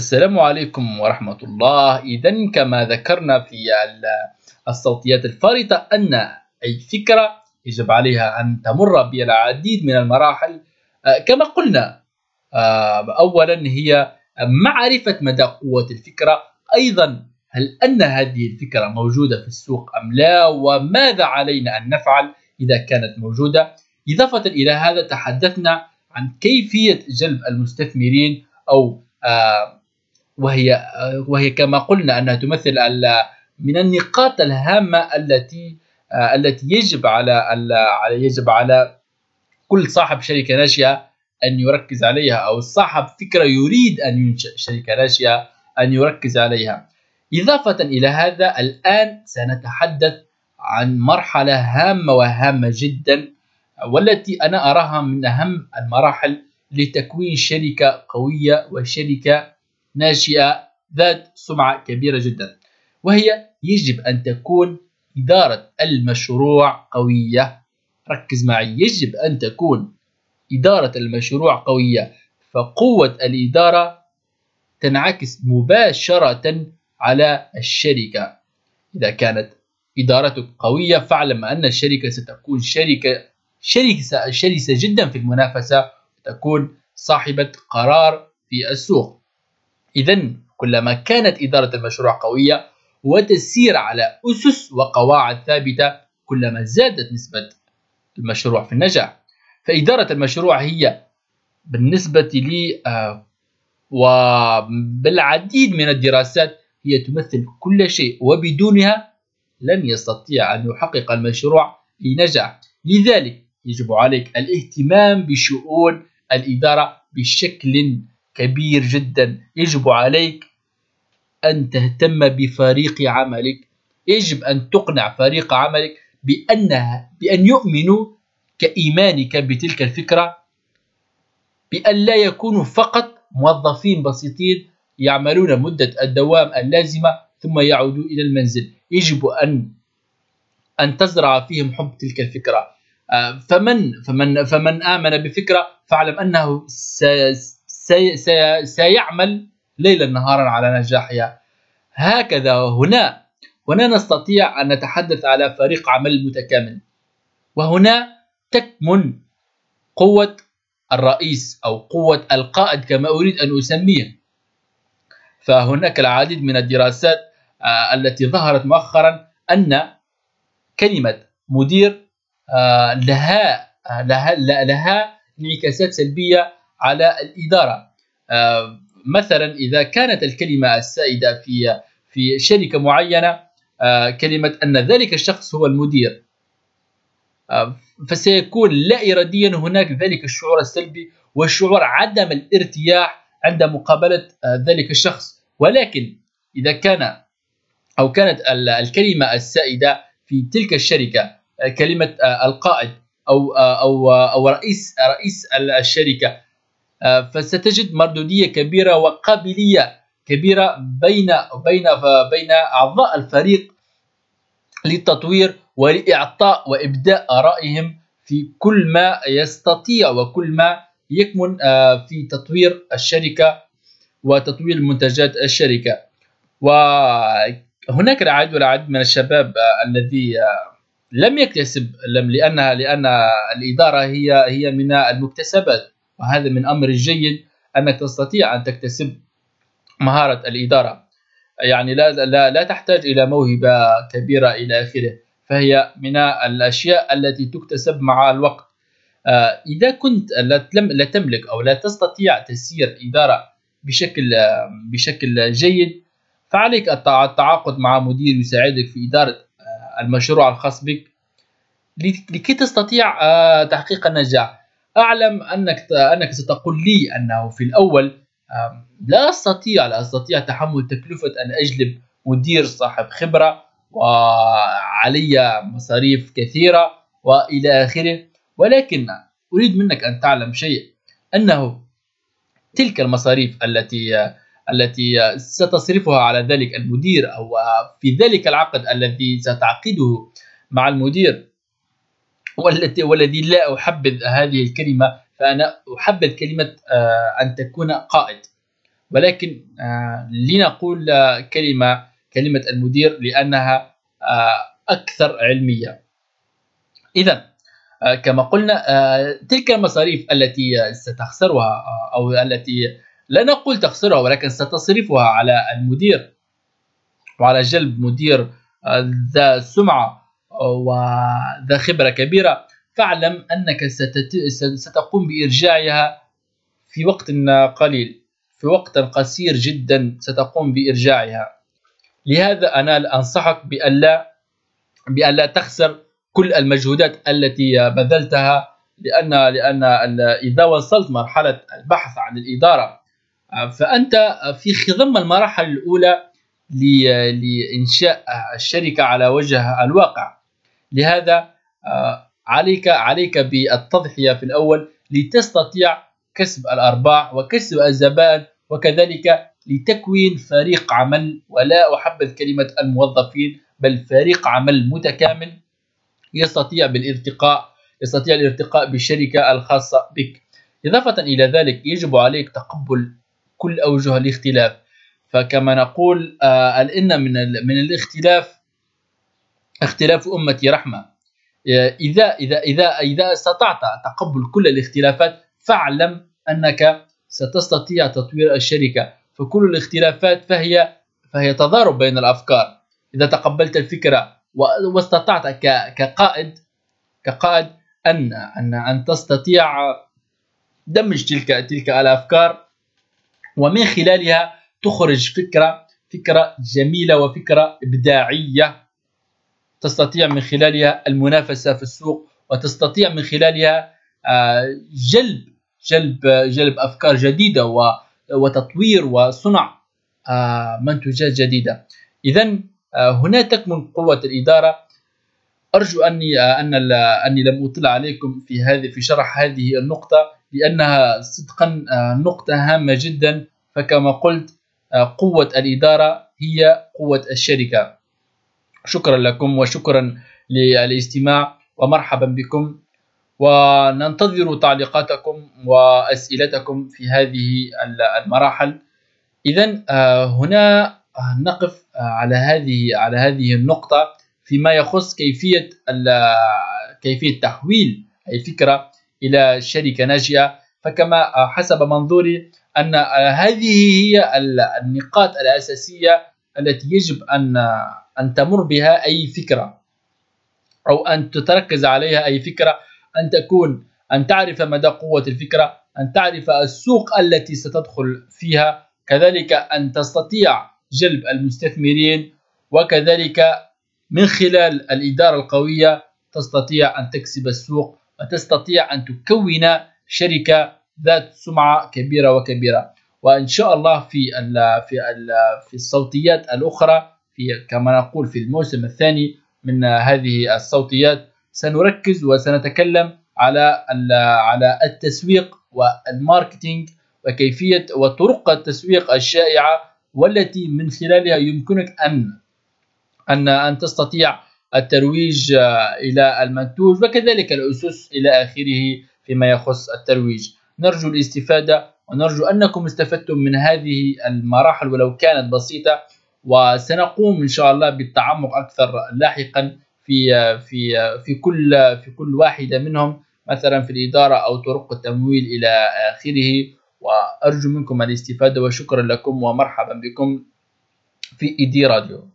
السلام عليكم ورحمة الله. إذا كما ذكرنا في الصوتيات الفارطة أن أي فكرة يجب عليها أن تمر بالعديد من المراحل. آه، كما قلنا آه، أولا هي معرفة مدى قوة الفكرة. أيضا هل أن هذه الفكرة موجودة في السوق أم لا؟ وماذا علينا أن نفعل إذا كانت موجودة؟ إضافة إلى هذا تحدثنا عن كيفية جلب المستثمرين أو آه، وهي وهي كما قلنا أنها تمثل من النقاط الهامة التي التي يجب على يجب على كل صاحب شركة ناشئة أن يركز عليها أو صاحب فكرة يريد أن ينشئ شركة ناشئة أن يركز عليها. إضافة إلى هذا الآن سنتحدث عن مرحلة هامة وهامة جدا والتي أنا أراها من أهم المراحل لتكوين شركة قوية وشركة ناشئة ذات سمعة كبيرة جدا وهي يجب أن تكون إدارة المشروع قوية. ركز معي يجب أن تكون إدارة المشروع قوية فقوة الإدارة تنعكس مباشرة على الشركة. إذا كانت إدارتك قوية فاعلم أن الشركة ستكون شركة شركة شرسة جدا في المنافسة وتكون صاحبة قرار في السوق. إذا كلما كانت إدارة المشروع قوية وتسير على أسس وقواعد ثابتة كلما زادت نسبة المشروع في النجاح. فإدارة المشروع هي بالنسبة لي آه، وبالعديد من الدراسات هي تمثل كل شيء وبدونها لن يستطيع أن يحقق المشروع نجاح. لذلك يجب عليك الاهتمام بشؤون الإدارة بشكل كبير جدا. يجب عليك أن تهتم بفريق عملك. يجب أن تقنع فريق عملك بأنها بأن يؤمنوا كإيمانك بتلك الفكرة بأن لا يكونوا فقط موظفين بسيطين يعملون مدة الدوام اللازمة ثم يعودوا إلى المنزل. يجب أن أن تزرع فيهم حب تلك الفكرة. آه، فمن فمن فمن آمن بفكرة فاعلم أنه سي سي سيعمل ليلا نهارا على نجاحها. هكذا هنا. هنا نستطيع أن نتحدث على فريق عمل متكامل. وهنا تكمن قوة الرئيس أو قوة القائد كما أريد أن أسميه. فهناك العديد من الدراسات آه، التي ظهرت مؤخرا أن كلمة مدير آه، لها آه، لها لها انعكاسات سلبية على الإدارة. آه، مثلا إذا كانت الكلمة السائدة في في شركة معينة آه، كلمة أن ذلك الشخص هو المدير. آه، فسيكون لا إراديا هناك ذلك الشعور السلبي والشعور عدم الارتياح عند مقابلة ذلك الشخص. ولكن إذا كان أو كانت الكلمة السائدة في تلك الشركة كلمة القائد أو أو أو رئيس رئيس الشركة آه، فستجد مردودية كبيرة وقابلية كبيرة بين بين بين أعضاء الفريق للتطوير ولإعطاء وإبداء آرائهم في كل ما يستطيع وكل ما يكمن آه، في تطوير الشركة وتطوير منتجات الشركة. وهناك العديد والعديد من الشباب آه، الذي لم يكتسب لم لانها لأن الإدارة هي هي من المكتسبات. وهذا من أمر الجيد أنك تستطيع أن تكتسب مهارة الإدارة. يعني لا, لا, لا تحتاج إلى موهبة كبيرة إلى آخره فهي من الأشياء التي تكتسب مع الوقت. آه، إذا كنت لا تملك أو لا تستطيع تسيير إدارة بشكل بشكل جيد فعليك التعاقد مع مدير يساعدك في إدارة آه، المشروع الخاص بك. لكي تستطيع آه، تحقيق النجاح. أعلم أنك أنك ستقول لي أنه في الأول لا أستطيع لا أستطيع تحمل تكلفة أن أجلب مدير صاحب خبرة وعلي مصاريف كثيرة وإلى آخره. ولكن أريد منك أن تعلم شيء أنه تلك المصاريف التي التي ستصرفها على ذلك المدير أو في ذلك العقد الذي ستعقده مع المدير والتي والذي لا أحبذ هذه الكلمة فأنا أحبذ كلمة آه، أن تكون قائد. ولكن لنقول كلمة كلمة المدير لأنها أكثر علمية. إذا كما قلنا تلك المصاريف التي ستخسرها أو التي لا نقول تخسرها ولكن ستصرفها على المدير وعلى جلب مدير ذا سمعة. وذا خبرة كبيرة. فاعلم أنك ستقوم بإرجاعها في وقت قليل. في وقت قصير جدا ستقوم بإرجاعها. لهذا أنا أنصحك بألا بألا تخسر كل المجهودات التي بذلتها لأن لأن إذا وصلت مرحلة البحث عن الإدارة فأنت في خضم المراحل الأولى لإنشاء الشركة على وجه الواقع. لهذا عليك عليك بالتضحية في الأول لتستطيع كسب الأرباح وكسب الزبائن وكذلك لتكوين فريق عمل ولا أحبذ كلمة الموظفين بل فريق عمل متكامل يستطيع بالارتقاء يستطيع الارتقاء بالشركة الخاصة بك. إضافة إلى ذلك يجب عليك تقبل كل أوجه الاختلاف. فكما نقول آه إن من من الاختلاف اختلاف أمتي رحمة. إذا إذا إذا إذا استطعت تقبل كل الاختلافات فاعلم أنك ستستطيع تطوير الشركة. فكل الاختلافات فهي فهي تضارب بين الأفكار. إذا تقبلت الفكرة واستطعت كقائد كقائد أن أن أن تستطيع دمج تلك تلك الأفكار ومن خلالها تخرج فكرة فكرة جميلة وفكرة إبداعية. تستطيع من خلالها المنافسة في السوق وتستطيع من خلالها آه، جلب جلب جلب أفكار جديدة وتطوير وصنع آه، منتوجات جديدة. إذا آه، هنا تكمن قوة الإدارة. أرجو أني آه، أن أني لم أطل عليكم في هذه في شرح هذه النقطة لأنها صدقا نقطة هامة جدا. فكما قلت قوة الإدارة هي قوة الشركة. شكرا لكم وشكرا للاستماع ومرحبا بكم. وننتظر تعليقاتكم وأسئلتكم في هذه المراحل. إذا هنا نقف آه، على هذه على هذه النقطة فيما يخص كيفية كيفية تحويل أي فكرة إلى شركة ناجئة فكما آه، حسب منظوري آه، هذه هي النقاط الأساسية التي يجب أن أن تمر بها أي فكرة أو أن تتركز عليها أي فكرة أن تكون أن تعرف مدى قوة الفكرة أن تعرف السوق التي ستدخل فيها. كذلك أن تستطيع جلب المستثمرين وكذلك من خلال الإدارة القوية تستطيع أن تكسب السوق وتستطيع أن تكون شركة ذات سمعة كبيرة وكبيرة. وإن شاء الله في ال في ال في الصوتيات الأخرى في كما نقول في الموسم الثاني من هذه الصوتيات سنركز وسنتكلم على على التسويق والماركتينج وكيفية وطرق التسويق الشائعة والتي من خلالها يمكنك أن أن أن تستطيع الترويج إلى المنتوج وكذلك الأسس إلى آخره فيما يخص الترويج. نرجو الاستفادة ونرجو أنكم استفدتم من هذه المراحل ولو كانت بسيطة. وسنقوم إن شاء الله بالتعمق أكثر لاحقا في في في كل في كل واحدة منهم مثلا في الإدارة أو طرق التمويل إلى آخره. وأرجو منكم الاستفادة وشكرا لكم ومرحبا بكم في إيدي راديو.